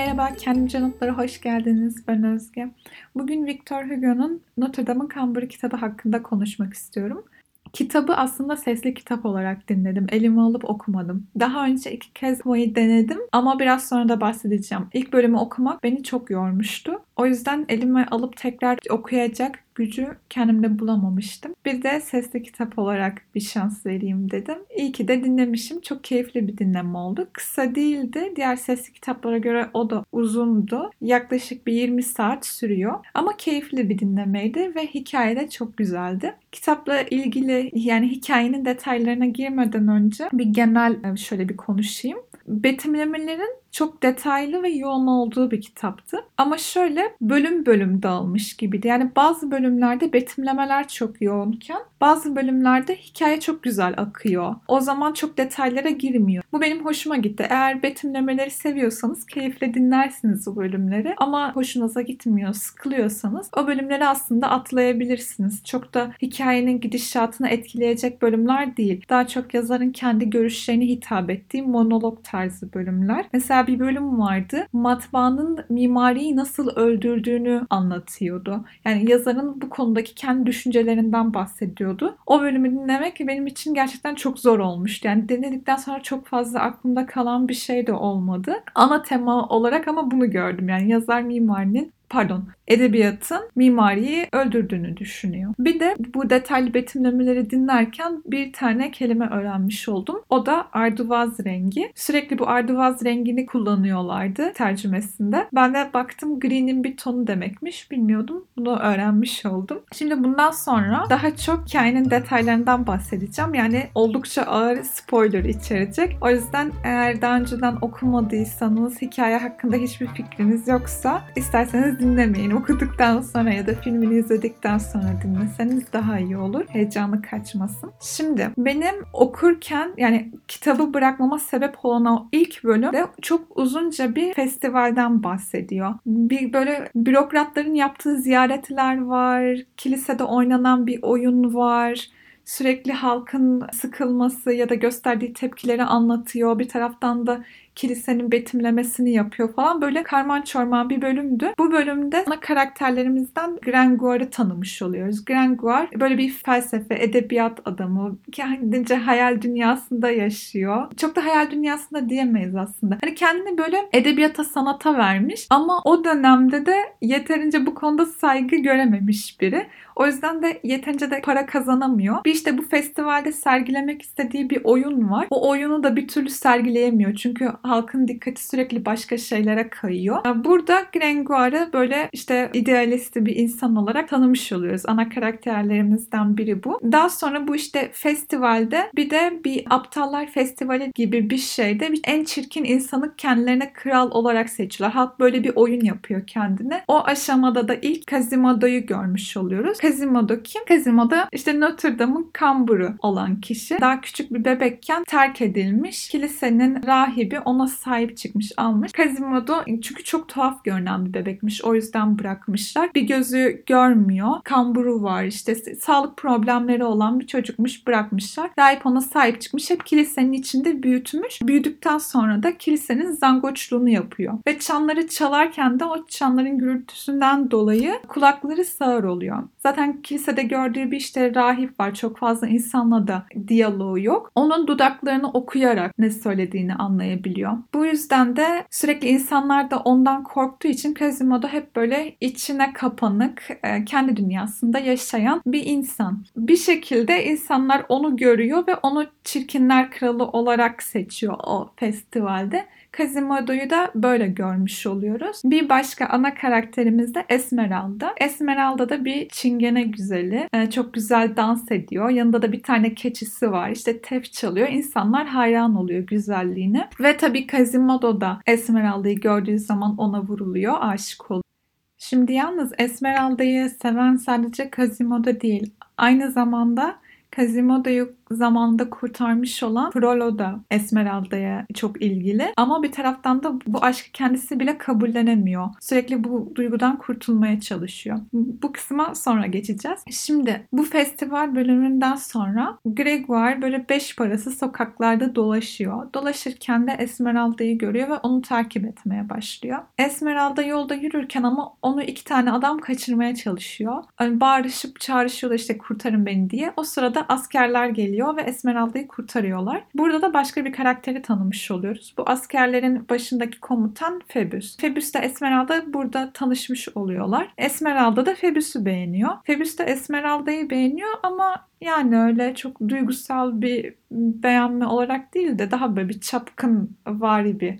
Merhaba, Kendim Canıtlara hoş geldiniz. Ben Özge. Bugün Victor Hugo'nun Notre Dame'ın Kamburu kitabı hakkında konuşmak istiyorum. Kitabı aslında sesli kitap olarak dinledim. Elime alıp okumadım. Daha önce iki kez okumayı denedim ama biraz sonra da bahsedeceğim. İlk bölümü okumak beni çok yormuştu. O yüzden elime alıp tekrar okuyacak gücü kendimde bulamamıştım. Bir de sesli kitap olarak bir şans vereyim dedim. İyi ki de dinlemişim. Çok keyifli bir dinleme oldu. Kısa değildi. Diğer sesli kitaplara göre o da uzundu. Yaklaşık bir 20 saat sürüyor. Ama keyifli bir dinlemeydi ve hikaye de çok güzeldi. Kitapla ilgili yani hikayenin detaylarına girmeden önce bir genel şöyle bir konuşayım. Betimlemelerin çok detaylı ve yoğun olduğu bir kitaptı. Ama şöyle bölüm bölüm dağılmış gibiydi. Yani bazı bölümlerde betimlemeler çok yoğunken bazı bölümlerde hikaye çok güzel akıyor. O zaman çok detaylara girmiyor. Bu benim hoşuma gitti. Eğer betimlemeleri seviyorsanız keyifle dinlersiniz o bölümleri. Ama hoşunuza gitmiyor, sıkılıyorsanız o bölümleri aslında atlayabilirsiniz. Çok da hikayenin gidişatını etkileyecek bölümler değil. Daha çok yazarın kendi görüşlerini hitap ettiği monolog tarzı bölümler. Mesela mesela bir bölüm vardı. Matbaanın mimariyi nasıl öldürdüğünü anlatıyordu. Yani yazarın bu konudaki kendi düşüncelerinden bahsediyordu. O bölümü dinlemek benim için gerçekten çok zor olmuştu. Yani denedikten sonra çok fazla aklımda kalan bir şey de olmadı. Ana tema olarak ama bunu gördüm. Yani yazar mimarinin pardon edebiyatın mimariyi öldürdüğünü düşünüyor. Bir de bu detaylı betimlemeleri dinlerken bir tane kelime öğrenmiş oldum. O da arduvaz rengi. Sürekli bu arduvaz rengini kullanıyorlardı tercümesinde. Ben de baktım green'in bir tonu demekmiş. Bilmiyordum. Bunu öğrenmiş oldum. Şimdi bundan sonra daha çok hikayenin detaylarından bahsedeceğim. Yani oldukça ağır spoiler içerecek. O yüzden eğer daha önceden okumadıysanız, hikaye hakkında hiçbir fikriniz yoksa isterseniz dinlemeyin. Okuduktan sonra ya da filmini izledikten sonra dinleseniz daha iyi olur. Heyecanı kaçmasın. Şimdi benim okurken yani kitabı bırakmama sebep olan o ilk bölümde çok uzunca bir festivalden bahsediyor. Bir böyle bürokratların yaptığı ziyaretler var. Kilisede oynanan bir oyun var sürekli halkın sıkılması ya da gösterdiği tepkileri anlatıyor. Bir taraftan da kilisenin betimlemesini yapıyor falan. Böyle karman çorman bir bölümdü. Bu bölümde ana karakterlerimizden Gringoire'ı tanımış oluyoruz. Gringoire böyle bir felsefe, edebiyat adamı. Kendince hayal dünyasında yaşıyor. Çok da hayal dünyasında diyemeyiz aslında. Hani kendini böyle edebiyata, sanata vermiş ama o dönemde de yeterince bu konuda saygı görememiş biri. O yüzden de yeterince de para kazanamıyor. Bir işte bu festivalde sergilemek istediği bir oyun var. O oyunu da bir türlü sergileyemiyor. Çünkü halkın dikkati sürekli başka şeylere kayıyor. Burada Gringoire'ı böyle işte idealisti bir insan olarak tanımış oluyoruz. Ana karakterlerimizden biri bu. Daha sonra bu işte festivalde bir de bir aptallar festivali gibi bir şeyde en çirkin insanı kendilerine kral olarak seçiyorlar. Halk böyle bir oyun yapıyor kendine. O aşamada da ilk Quasimodo'yu görmüş oluyoruz. Quasimodo kim? Quasimodo işte Notre Dame'ın kamburu olan kişi. Daha küçük bir bebekken terk edilmiş. Kilisenin rahibi ona sahip çıkmış, almış. Quasimodo çünkü çok tuhaf görünen bir bebekmiş. O yüzden bırakmışlar. Bir gözü görmüyor. Kamburu var işte. Sağlık problemleri olan bir çocukmuş bırakmışlar. Rahip ona sahip çıkmış. Hep kilisenin içinde büyütmüş. Büyüdükten sonra da kilisenin zangoçluğunu yapıyor. Ve çanları çalarken de o çanların gürültüsünden dolayı kulakları sağır oluyor. Zaten kilisede gördüğü bir işte rahip var. Çok fazla insanla da diyaloğu yok. Onun dudaklarını okuyarak ne söylediğini anlayabiliyor. Bu yüzden de sürekli insanlar da ondan korktuğu için Quasimodo hep böyle içine kapanık, e, kendi dünyasında yaşayan bir insan. Bir şekilde insanlar onu görüyor ve onu çirkinler kralı olarak seçiyor o festivalde. Quasimodo'yu da böyle görmüş oluyoruz. Bir başka ana karakterimiz de Esmeralda. Esmeralda da bir çingene güzeli. Ee, çok güzel dans ediyor. Yanında da bir tane keçisi var. İşte tef çalıyor. İnsanlar hayran oluyor güzelliğine. Ve tabii Quasimodo da Esmeralda'yı gördüğü zaman ona vuruluyor. Aşık oluyor. Şimdi yalnız Esmeralda'yı seven sadece Quasimodo değil. Aynı zamanda Quasimodo'yu zamanında kurtarmış olan Frollo da Esmeralda'ya çok ilgili. Ama bir taraftan da bu aşkı kendisi bile kabullenemiyor. Sürekli bu duygudan kurtulmaya çalışıyor. Bu kısma sonra geçeceğiz. Şimdi bu festival bölümünden sonra Gregoire böyle beş parası sokaklarda dolaşıyor. Dolaşırken de Esmeralda'yı görüyor ve onu takip etmeye başlıyor. Esmeralda yolda yürürken ama onu iki tane adam kaçırmaya çalışıyor. Yani bağırışıp çağrışıyorlar işte kurtarın beni diye. O sırada askerler geliyor ve Esmeralda'yı kurtarıyorlar. Burada da başka bir karakteri tanımış oluyoruz. Bu askerlerin başındaki komutan Febüs. Febüs de Esmeralda burada tanışmış oluyorlar. Esmeralda da Febüs'ü beğeniyor. Febüs de Esmeralda'yı beğeniyor ama yani öyle çok duygusal bir beğenme olarak değil de daha böyle bir çapkın vari bir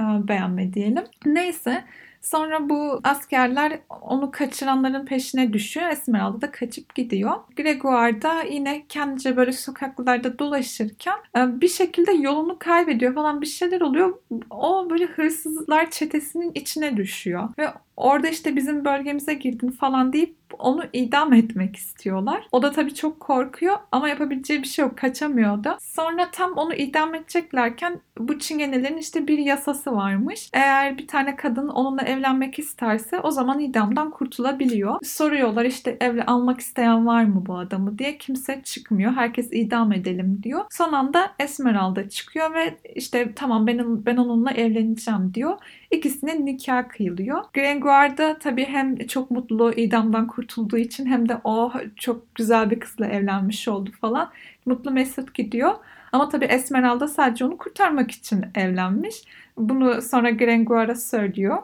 e, beğenme diyelim. Neyse Sonra bu askerler onu kaçıranların peşine düşüyor. Esmeralda da kaçıp gidiyor. Gregoire da yine kendince böyle sokaklarda dolaşırken e, bir şekilde yolunu kaybediyor falan bir şeyler oluyor. O böyle hırsızlar çetesinin içine düşüyor. Ve orada işte bizim bölgemize girdin falan deyip onu idam etmek istiyorlar. O da tabii çok korkuyor ama yapabileceği bir şey yok. Kaçamıyor da. Sonra tam onu idam edeceklerken bu çingenelerin işte bir yasası varmış. Eğer bir tane kadın onunla evlenmek isterse o zaman idamdan kurtulabiliyor. Soruyorlar işte evle almak isteyen var mı bu adamı diye. Kimse çıkmıyor. Herkes idam edelim diyor. Son anda Esmeralda çıkıyor ve işte tamam ben, ben onunla evleneceğim diyor. İkisinin nikah kıyılıyor. Grengoire da tabii hem çok mutlu idamdan kurtulduğu için hem de o çok güzel bir kızla evlenmiş oldu falan. Mutlu mesut gidiyor. Ama tabii Esmeralda sadece onu kurtarmak için evlenmiş. Bunu sonra Grengoire'a söylüyor.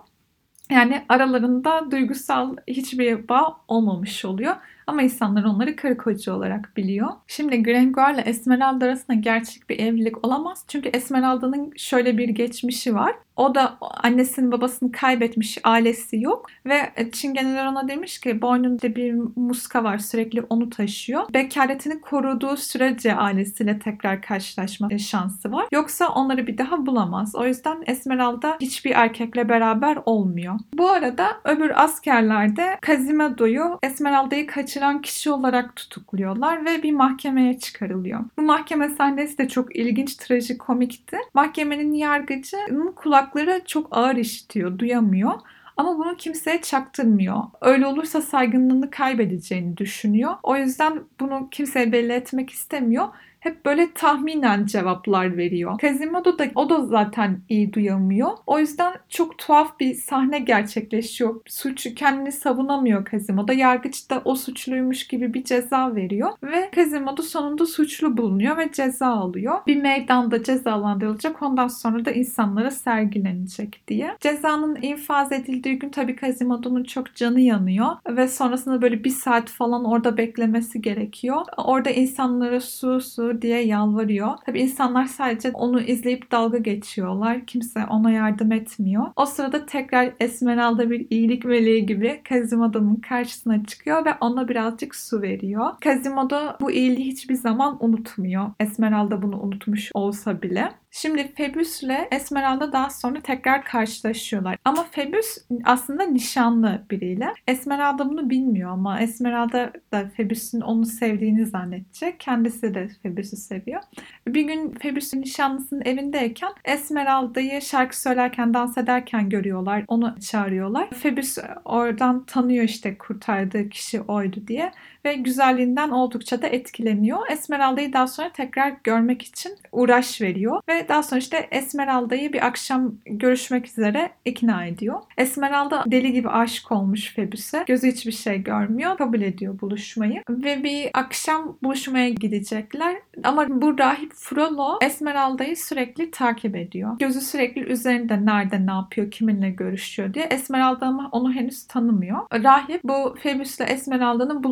Yani aralarında duygusal hiçbir bağ olmamış oluyor. Ama insanlar onları karı koca olarak biliyor. Şimdi Grengoire ile Esmeralda arasında gerçek bir evlilik olamaz. Çünkü Esmeralda'nın şöyle bir geçmişi var. O da annesinin babasını kaybetmiş, ailesi yok ve Çingeneler ona demiş ki boynunda bir muska var sürekli onu taşıyor. Bekaretini koruduğu sürece ailesiyle tekrar karşılaşma şansı var. Yoksa onları bir daha bulamaz. O yüzden Esmeralda hiçbir erkekle beraber olmuyor. Bu arada öbür askerler de Quasimodo'yu Esmeralda'yı kaçıran kişi olarak tutukluyorlar ve bir mahkemeye çıkarılıyor. Bu mahkeme sahnesi de çok ilginç, trajikomikti. Mahkemenin yargıcının kulak kulakları çok ağır işitiyor, duyamıyor. Ama bunu kimseye çaktırmıyor. Öyle olursa saygınlığını kaybedeceğini düşünüyor. O yüzden bunu kimseye belli etmek istemiyor hep böyle tahminen cevaplar veriyor. Quasimodo da o da zaten iyi duyamıyor. O yüzden çok tuhaf bir sahne gerçekleşiyor. Suçu kendini savunamıyor Quasimodo. Yargıç da o suçluymuş gibi bir ceza veriyor ve Quasimodo sonunda suçlu bulunuyor ve ceza alıyor. Bir meydanda cezalandırılacak ondan sonra da insanlara sergilenecek diye. Cezanın infaz edildiği gün tabii Quasimodo'nun çok canı yanıyor ve sonrasında böyle bir saat falan orada beklemesi gerekiyor. Orada insanlara su su diye yalvarıyor. Tabi insanlar sadece onu izleyip dalga geçiyorlar. Kimse ona yardım etmiyor. O sırada tekrar Esmeralda bir iyilik meleği gibi Quasimodo'nun karşısına çıkıyor ve ona birazcık su veriyor. Quasimodo bu iyiliği hiçbir zaman unutmuyor. Esmeralda bunu unutmuş olsa bile. Şimdi Febüs ile Esmeralda daha sonra tekrar karşılaşıyorlar. Ama Febüs aslında nişanlı biriyle. Esmeralda bunu bilmiyor ama Esmeralda da Febüs'ün onu sevdiğini zannedecek. Kendisi de Febüs'ü seviyor. Bir gün Febüs'ün nişanlısının evindeyken Esmeralda'yı şarkı söylerken, dans ederken görüyorlar. Onu çağırıyorlar. Febüs oradan tanıyor işte kurtardığı kişi oydu diye ve güzelliğinden oldukça da etkileniyor. Esmeralda'yı daha sonra tekrar görmek için uğraş veriyor ve daha sonra işte Esmeralda'yı bir akşam görüşmek üzere ikna ediyor. Esmeralda deli gibi aşık olmuş Febüs'e. Gözü hiçbir şey görmüyor. Kabul ediyor buluşmayı. Ve bir akşam buluşmaya gidecekler. Ama bu rahip Frollo Esmeralda'yı sürekli takip ediyor. Gözü sürekli üzerinde nerede ne yapıyor, kiminle görüşüyor diye. Esmeralda ama onu henüz tanımıyor. Rahip bu Febüs'le Esmeralda'nın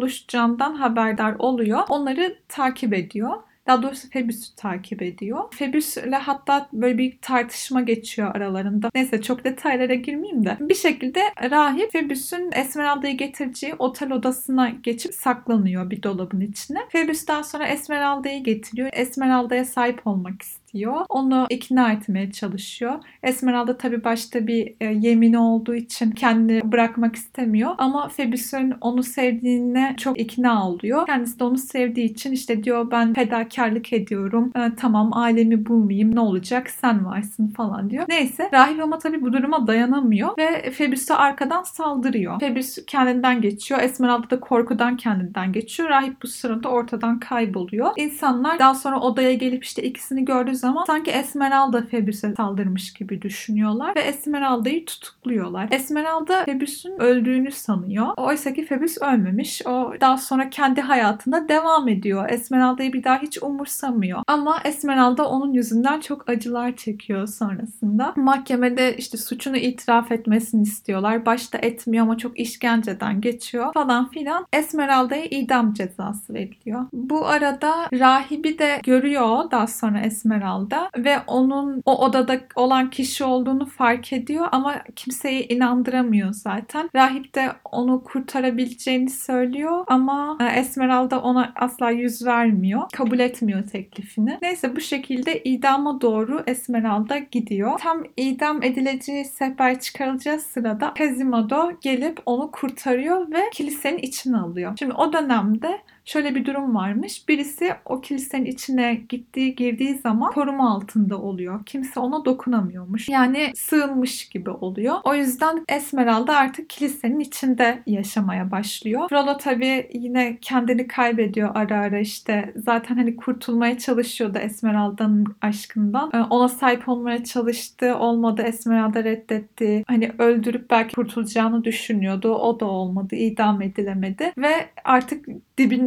buluşacağından haberdar oluyor. Onları takip ediyor. Daha doğrusu Febüs'ü takip ediyor. Febüs'le hatta böyle bir tartışma geçiyor aralarında. Neyse çok detaylara girmeyeyim de. Bir şekilde rahip Febüs'ün Esmeralda'yı getireceği otel odasına geçip saklanıyor bir dolabın içine. Febüs daha sonra Esmeralda'yı getiriyor. Esmeralda'ya sahip olmak istiyor istiyor. Onu ikna etmeye çalışıyor. Esmeralda tabii başta bir e, yemini olduğu için kendini bırakmak istemiyor. Ama Phoebus'un onu sevdiğine çok ikna oluyor. Kendisi de onu sevdiği için işte diyor ben fedakarlık ediyorum. E, tamam ailemi bulmayayım ne olacak sen varsın falan diyor. Neyse rahip ama tabii bu duruma dayanamıyor ve Phoebus'a arkadan saldırıyor. Phoebus kendinden geçiyor. Esmeralda da korkudan kendinden geçiyor. Rahip bu sırada ortadan kayboluyor. İnsanlar daha sonra odaya gelip işte ikisini gördüğü zaman sanki Esmeralda Phoebus'e saldırmış gibi düşünüyorlar ve Esmeralda'yı tutukluyorlar. Esmeralda Phoebus'un öldüğünü sanıyor. Oysa ki Phoebus ölmemiş. O daha sonra kendi hayatında devam ediyor. Esmeralda'yı bir daha hiç umursamıyor. Ama Esmeralda onun yüzünden çok acılar çekiyor sonrasında. Mahkemede işte suçunu itiraf etmesini istiyorlar. Başta etmiyor ama çok işkenceden geçiyor falan filan. Esmeralda'ya idam cezası veriliyor. Bu arada rahibi de görüyor daha sonra Esmeralda ve onun o odada olan kişi olduğunu fark ediyor ama kimseyi inandıramıyor zaten. Rahip de onu kurtarabileceğini söylüyor ama e, Esmeralda ona asla yüz vermiyor. Kabul etmiyor teklifini. Neyse bu şekilde idama doğru Esmeralda gidiyor. Tam idam edileceği sefer çıkarılacağı sırada Quasimodo gelip onu kurtarıyor ve kilisenin içine alıyor. Şimdi o dönemde şöyle bir durum varmış. Birisi o kilisenin içine gittiği girdiği zaman koruma altında oluyor. Kimse ona dokunamıyormuş. Yani sığınmış gibi oluyor. O yüzden Esmeralda artık kilisenin içinde yaşamaya başlıyor. Frollo tabii yine kendini kaybediyor ara ara işte. Zaten hani kurtulmaya çalışıyordu Esmeralda'nın aşkından. Ee, ona sahip olmaya çalıştı. Olmadı. Esmeralda reddetti. Hani öldürüp belki kurtulacağını düşünüyordu. O da olmadı. idam edilemedi. Ve artık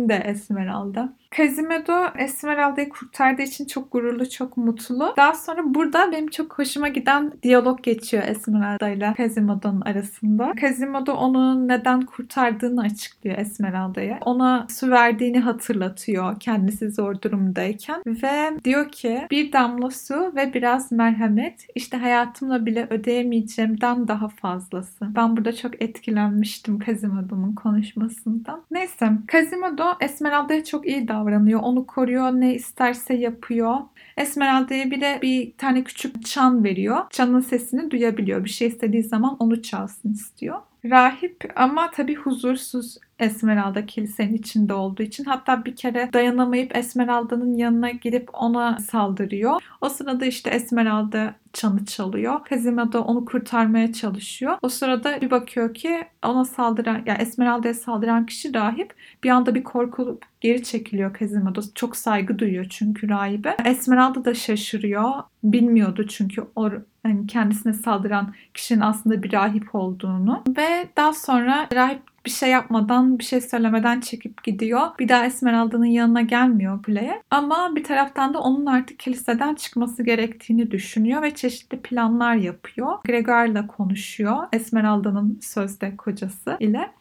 dibinde Esmeralda. Quasimodo Esmeralda'yı kurtardığı için çok gururlu, çok mutlu. Daha sonra burada benim çok hoşuma giden diyalog geçiyor Esmeralda ile Quasimodo'nun arasında. Quasimodo onu neden kurtardığını açıklıyor Esmeralda'ya. Ona su verdiğini hatırlatıyor kendisi zor durumdayken ve diyor ki bir damla su ve biraz merhamet işte hayatımla bile ödeyemeyeceğimden daha fazlası. Ben burada çok etkilenmiştim Quasimodo'nun konuşmasından. Neyse Quasimodo Esmeralda'ya çok iyi davranıyor davranıyor. Onu koruyor. Ne isterse yapıyor. Esmeralda'ya bile bir tane küçük çan veriyor. Çanın sesini duyabiliyor. Bir şey istediği zaman onu çalsın istiyor. Rahip ama tabii huzursuz Esmeralda kilisenin içinde olduğu için. Hatta bir kere dayanamayıp Esmeralda'nın yanına gidip ona saldırıyor. O sırada işte Esmeralda çanı çalıyor. Quasimodo onu kurtarmaya çalışıyor. O sırada bir bakıyor ki ona saldıran, yani Esmeralda'ya saldıran kişi rahip. Bir anda bir korku geri çekiliyor Quasimodo. Çok saygı duyuyor çünkü rahibe. Esmeralda da şaşırıyor. Bilmiyordu çünkü o yani kendisine saldıran kişinin aslında bir rahip olduğunu. Ve daha sonra rahip bir şey yapmadan, bir şey söylemeden çekip gidiyor. Bir daha Esmeralda'nın yanına gelmiyor kuleye. Ama bir taraftan da onun artık kiliseden çıkması gerektiğini düşünüyor ve çeşitli planlar yapıyor. Gregor'la konuşuyor. Esmeralda'nın sözde kocası ile.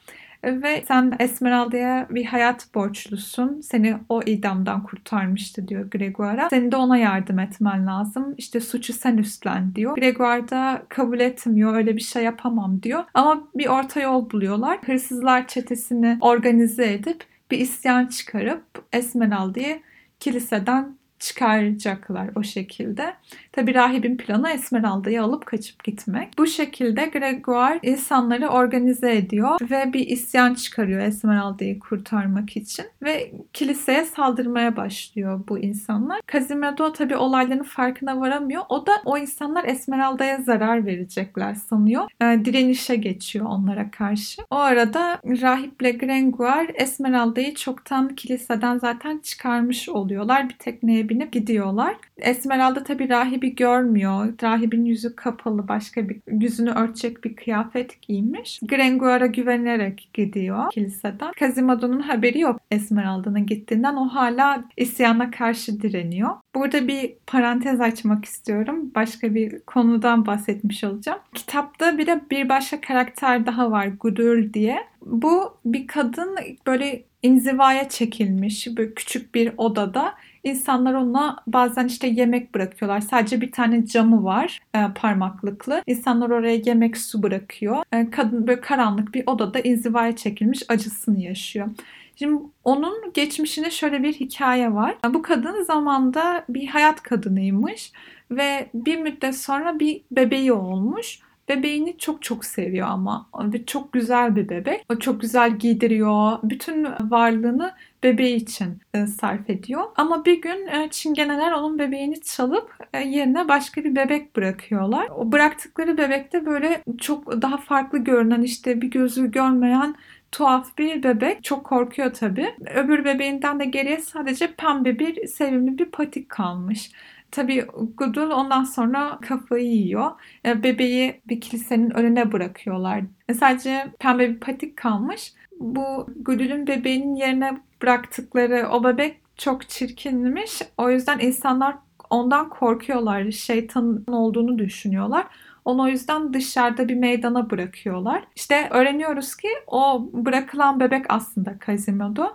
Ve sen Esmeralda'ya bir hayat borçlusun. Seni o idamdan kurtarmıştı diyor Gregoire'a. Senin de ona yardım etmen lazım. İşte suçu sen üstlen diyor. Gregoire da kabul etmiyor. Öyle bir şey yapamam diyor. Ama bir orta yol buluyorlar. Hırsızlar çetesini organize edip bir isyan çıkarıp Esmeralda'yı kiliseden çıkaracaklar o şekilde. Tabi rahibin planı Esmeralda'yı alıp kaçıp gitmek. Bu şekilde Gregoire insanları organize ediyor ve bir isyan çıkarıyor Esmeralda'yı kurtarmak için ve kiliseye saldırmaya başlıyor bu insanlar. Quasimodo tabi olayların farkına varamıyor. O da o insanlar Esmeralda'ya zarar verecekler sanıyor. Yani direnişe geçiyor onlara karşı. O arada rahiple Grengoire Esmeralda'yı çoktan kiliseden zaten çıkarmış oluyorlar. Bir tekneye binip gidiyorlar. Esmeralda tabi rahibi görmüyor. Rahibin yüzü kapalı başka bir yüzünü örtecek bir kıyafet giymiş. Grengoire'a güvenerek gidiyor kiliseden. Quasimodo'nun haberi yok Esmeralda'nın gittiğinden. O hala isyana karşı direniyor. Burada bir parantez açmak istiyorum. Başka bir konudan bahsetmiş olacağım. Kitapta bir de bir başka karakter daha var Gudul diye. Bu bir kadın böyle inzivaya çekilmiş böyle küçük bir odada İnsanlar ona bazen işte yemek bırakıyorlar. Sadece bir tane camı var e, parmaklıklı. İnsanlar oraya yemek su bırakıyor. E, kadın böyle karanlık bir odada inzivaya çekilmiş acısını yaşıyor. Şimdi onun geçmişinde şöyle bir hikaye var. Bu kadın zamanda bir hayat kadınıymış ve bir müddet sonra bir bebeği olmuş. Bebeğini çok çok seviyor ama ve çok güzel bir bebek. O çok güzel giydiriyor. Bütün varlığını bebeği için e, sarf ediyor. Ama bir gün e, çingeneler onun bebeğini çalıp e, yerine başka bir bebek bırakıyorlar. O bıraktıkları bebekte böyle çok daha farklı görünen işte bir gözü görmeyen tuhaf bir bebek. Çok korkuyor tabii. Öbür bebeğinden de geriye sadece pembe bir sevimli bir patik kalmış. Tabii Gudul ondan sonra kafayı yiyor. Bebeği bir kilisenin önüne bırakıyorlar. Sadece pembe bir patik kalmış. Bu Gudul'ün bebeğinin yerine bıraktıkları o bebek çok çirkinmiş. O yüzden insanlar ondan korkuyorlar. Şeytanın olduğunu düşünüyorlar. Onu o yüzden dışarıda bir meydana bırakıyorlar. İşte öğreniyoruz ki o bırakılan bebek aslında Quasimodo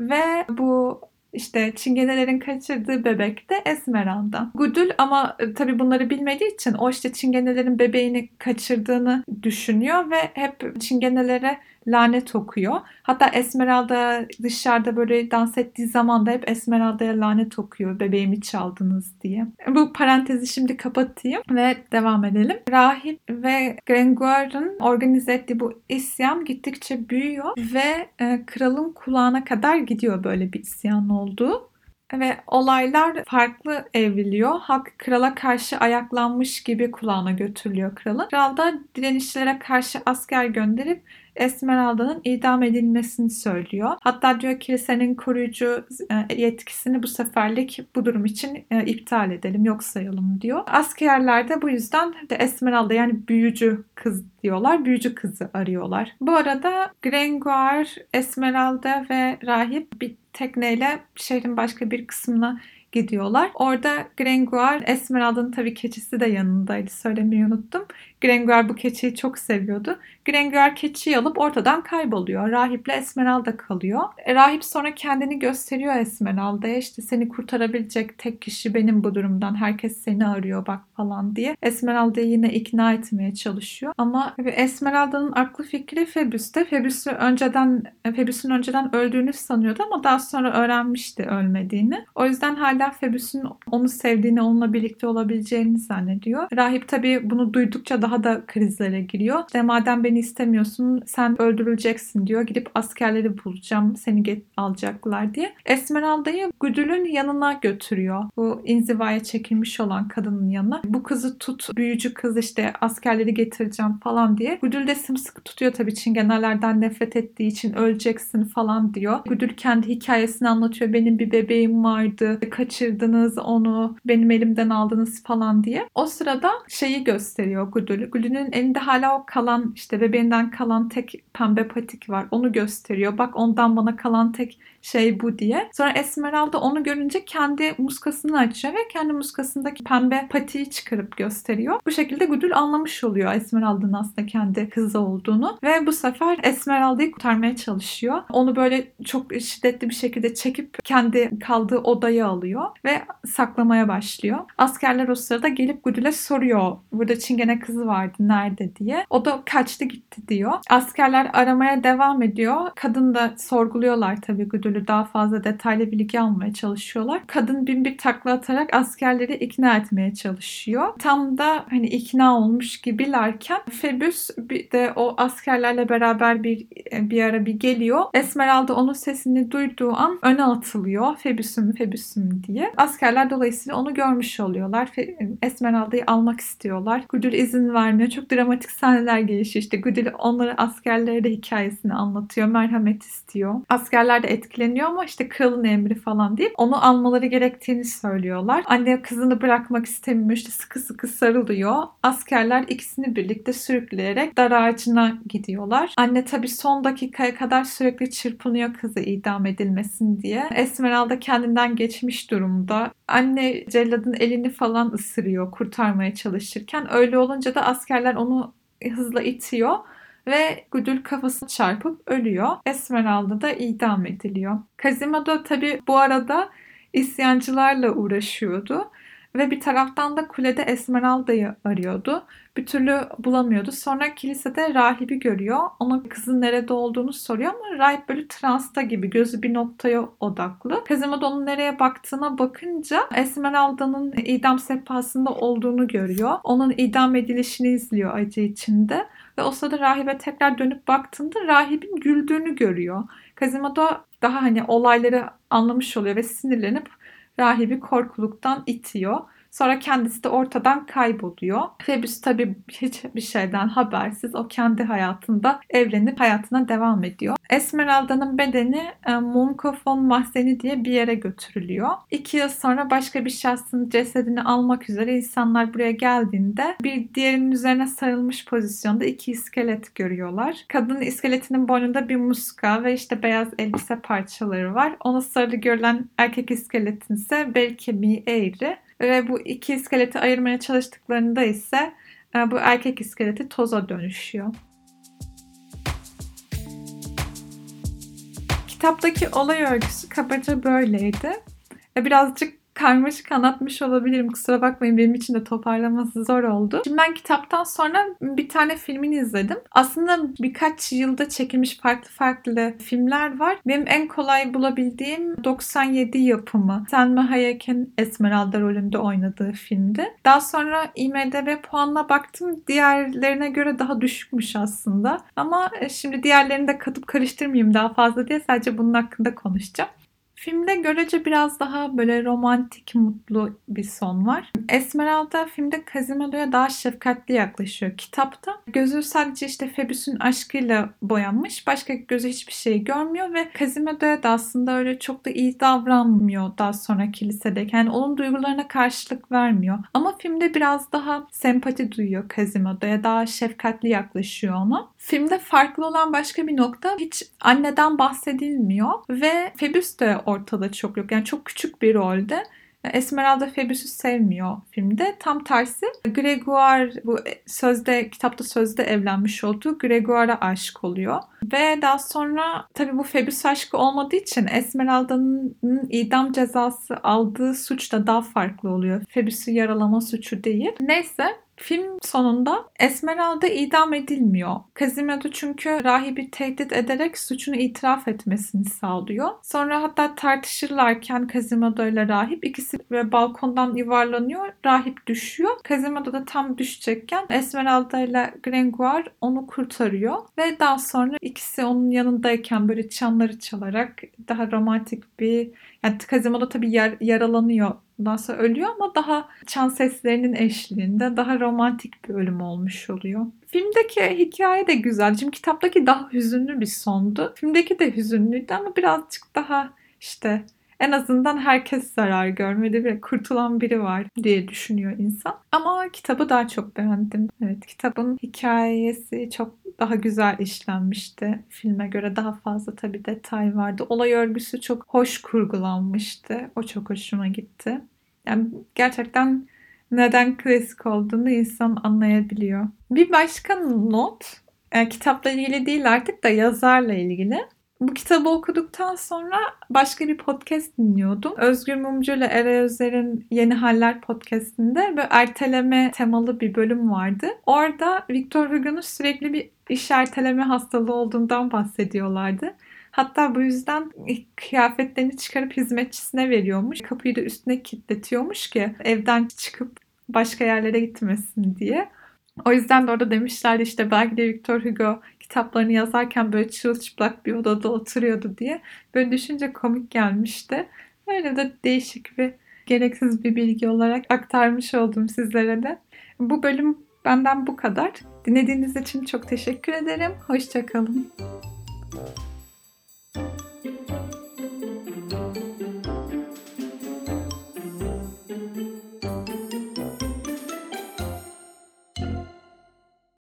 ve bu işte çingenelerin kaçırdığı bebek de Esmeralda. Gudul ama e, tabi bunları bilmediği için o işte çingenelerin bebeğini kaçırdığını düşünüyor ve hep çingenelere lanet okuyor. Hatta Esmeralda dışarıda böyle dans ettiği zaman da hep Esmeralda'ya lanet okuyor bebeğimi çaldınız diye. Bu parantezi şimdi kapatayım ve devam edelim. Rahip ve Grengoire'ın organize ettiği bu isyan gittikçe büyüyor ve e, kralın kulağına kadar gidiyor böyle bir isyan olduğu. Ve olaylar farklı evriliyor. Halk krala karşı ayaklanmış gibi kulağına götürülüyor kralın. Kral da direnişlere karşı asker gönderip Esmeralda'nın idam edilmesini söylüyor. Hatta diyor kilisenin koruyucu e, yetkisini bu seferlik bu durum için e, iptal edelim, yok sayalım diyor. Askerler de bu yüzden de Esmeralda yani büyücü kız diyorlar. Büyücü kızı arıyorlar. Bu arada Grengoire, Esmeralda ve rahip bir tekneyle şehrin başka bir kısmına gidiyorlar. Orada Grengoire, Esmeralda'nın tabii keçisi de yanındaydı. Söylemeyi unuttum. Grengoire bu keçiyi çok seviyordu. Grengoire keçiyi alıp ortadan kayboluyor. Rahiple Esmeralda kalıyor. E, rahip sonra kendini gösteriyor Esmeralda'ya. İşte seni kurtarabilecek tek kişi benim bu durumdan. Herkes seni arıyor bak falan diye. Esmeralda'yı yine ikna etmeye çalışıyor. Ama Esmeralda'nın aklı fikri Phoebus'te. Phoebus'u önceden Phoebus'un önceden öldüğünü sanıyordu ama daha sonra öğrenmişti ölmediğini. O yüzden hala Phoebus'un onu sevdiğini, onunla birlikte olabileceğini zannediyor. Rahip tabii bunu duydukça daha da krizlere giriyor. İşte madem beni istemiyorsun sen öldürüleceksin diyor. Gidip askerleri bulacağım seni get alacaklar diye. Esmeralda'yı Güdül'ün yanına götürüyor. Bu inzivaya çekilmiş olan kadının yanına. Bu kızı tut büyücü kız işte askerleri getireceğim falan diye. Güdül de sımsıkı tutuyor tabii çingenelerden nefret ettiği için öleceksin falan diyor. Güdül kendi hikayesini anlatıyor. Benim bir bebeğim vardı. Kaçırdınız onu. Benim elimden aldınız falan diye. O sırada şeyi gösteriyor Gülü. Gülü'nün elinde hala o kalan işte bebeğinden kalan tek pembe patik var. Onu gösteriyor. Bak ondan bana kalan tek şey bu diye. Sonra Esmeralda onu görünce kendi muskasını açıyor ve kendi muskasındaki pembe patiği çıkarıp gösteriyor. Bu şekilde Gudül anlamış oluyor Esmeralda'nın aslında kendi kızı olduğunu ve bu sefer Esmeralda'yı kurtarmaya çalışıyor. Onu böyle çok şiddetli bir şekilde çekip kendi kaldığı odaya alıyor ve saklamaya başlıyor. Askerler o sırada gelip Gudül'e soruyor. Burada çingene kızı vardı nerede diye. O da kaçtı gitti diyor. Askerler aramaya devam ediyor. Kadın da sorguluyorlar tabii Güdül'ü daha fazla detaylı bilgi almaya çalışıyorlar. Kadın bin bir takla atarak askerleri ikna etmeye çalışıyor. Tam da hani ikna olmuş gibilerken Febüs bir de o askerlerle beraber bir bir ara bir geliyor. Esmeralda onun sesini duyduğu an öne atılıyor. Febüsüm Febüsüm diye. Askerler dolayısıyla onu görmüş oluyorlar. Esmeralda'yı almak istiyorlar. Gudül izin vermiyor. Çok dramatik sahneler gelişiyor. İşte Goodell onları askerlere de hikayesini anlatıyor. Merhamet istiyor. Askerler de etkileniyor ama işte kralın emri falan deyip onu almaları gerektiğini söylüyorlar. Anne kızını bırakmak istemiyor. İşte sıkı sıkı sarılıyor. Askerler ikisini birlikte sürükleyerek dar ağacına gidiyorlar. Anne tabii son dakikaya kadar sürekli çırpınıyor kızı idam edilmesin diye. Esmeralda kendinden geçmiş durumda. Anne celladın elini falan ısırıyor kurtarmaya çalışırken. Öyle olunca da askerler onu hızla itiyor ve Gudül kafasını çarpıp ölüyor. Esmeralda da idam ediliyor. Quasimodo tabi bu arada isyancılarla uğraşıyordu. Ve bir taraftan da kulede Esmeralda'yı arıyordu. Bir türlü bulamıyordu. Sonra kilisede rahibi görüyor. Ona kızın nerede olduğunu soruyor ama rahip böyle transta gibi gözü bir noktaya odaklı. Quasimodo nereye baktığına bakınca Esmeralda'nın idam sehpasında olduğunu görüyor. Onun idam edilişini izliyor acı içinde. Ve o sırada rahibe tekrar dönüp baktığında rahibin güldüğünü görüyor. Quasimodo daha hani olayları anlamış oluyor ve sinirlenip rahibi korkuluktan itiyor. Sonra kendisi de ortadan kayboluyor. Phoebus tabii hiçbir şeyden habersiz o kendi hayatında evlenip hayatına devam ediyor. Esmeralda'nın bedeni e, Munkofon mahzeni diye bir yere götürülüyor. İki yıl sonra başka bir şahsın cesedini almak üzere insanlar buraya geldiğinde bir diğerinin üzerine sarılmış pozisyonda iki iskelet görüyorlar. Kadının iskeletinin boynunda bir muska ve işte beyaz elbise parçaları var. Ona sarılı görülen erkek iskeletin ise bel kemiği eğri. Ve bu iki iskeleti ayırmaya çalıştıklarında ise e, bu erkek iskeleti toza dönüşüyor. Kitaptaki olay örgüsü kabaca böyleydi. E, birazcık karmaşık anlatmış olabilirim. Kusura bakmayın benim için de toparlaması zor oldu. Şimdi ben kitaptan sonra bir tane filmini izledim. Aslında birkaç yılda çekilmiş farklı farklı filmler var. Benim en kolay bulabildiğim 97 yapımı. Selma Hayek'in Esmeralda rolünde oynadığı filmdi. Daha sonra IMDB puanına baktım. Diğerlerine göre daha düşükmüş aslında. Ama e, şimdi diğerlerini de katıp karıştırmayayım daha fazla diye sadece bunun hakkında konuşacağım. Filmde görece biraz daha böyle romantik, mutlu bir son var. Esmeralda filmde Quasimodo'ya daha şefkatli yaklaşıyor. Kitapta gözü sadece işte Phoebus'un aşkıyla boyanmış. Başka gözü hiçbir şey görmüyor ve Quasimodo'ya da aslında öyle çok da iyi davranmıyor daha sonra kilisedeyken. Yani onun duygularına karşılık vermiyor. Ama filmde biraz daha sempati duyuyor Quasimodo'ya. Daha şefkatli yaklaşıyor ona. Filmde farklı olan başka bir nokta hiç anneden bahsedilmiyor ve Phoebus de ortada çok yok. Yani çok küçük bir rolde. Esmeralda Phoebus'u sevmiyor filmde. Tam tersi Gregoire bu sözde kitapta sözde evlenmiş olduğu Gregoire'a aşık oluyor. Ve daha sonra tabi bu Phoebus aşkı olmadığı için Esmeralda'nın idam cezası aldığı suç da daha farklı oluyor. Phoebus'u yaralama suçu değil. Neyse Film sonunda Esmeralda idam edilmiyor. Quasimodo çünkü rahibi tehdit ederek suçunu itiraf etmesini sağlıyor. Sonra hatta tartışırlarken Quasimodo ile rahip ikisi ve balkondan yuvarlanıyor. Rahip düşüyor. Quasimodo da tam düşecekken Esmeralda ile Gringoire onu kurtarıyor ve daha sonra ikisi onun yanındayken böyle çanları çalarak daha romantik bir yani Quasimodo tabii yar, yaralanıyor Ondan sonra ölüyor ama daha çan seslerinin eşliğinde daha romantik bir ölüm olmuş oluyor. Filmdeki hikaye de güzel. Şimdi kitaptaki daha hüzünlü bir sondu. Filmdeki de hüzünlüydü ama birazcık daha işte en azından herkes zarar görmedi ve kurtulan biri var diye düşünüyor insan. Ama kitabı daha çok beğendim. Evet kitabın hikayesi çok daha güzel işlenmişti. Filme göre daha fazla tabii detay vardı. Olay örgüsü çok hoş kurgulanmıştı. O çok hoşuma gitti. Yani gerçekten neden klasik olduğunu insan anlayabiliyor. Bir başka not, yani kitapla ilgili değil artık da yazarla ilgili. Bu kitabı okuduktan sonra başka bir podcast dinliyordum. Özgür Mumcu ile Eray Özer'in Yeni Haller podcastinde böyle erteleme temalı bir bölüm vardı. Orada Victor Hugo'nun sürekli bir iş erteleme hastalığı olduğundan bahsediyorlardı. Hatta bu yüzden kıyafetlerini çıkarıp hizmetçisine veriyormuş. Kapıyı da üstüne kilitletiyormuş ki evden çıkıp başka yerlere gitmesin diye. O yüzden de orada demişlerdi işte belki de Victor Hugo kitaplarını yazarken böyle çırılçıplak bir odada oturuyordu diye. Böyle düşünce komik gelmişti. Öyle de değişik bir gereksiz bir bilgi olarak aktarmış oldum sizlere de. Bu bölüm benden bu kadar. Dinlediğiniz için çok teşekkür ederim. Hoşçakalın.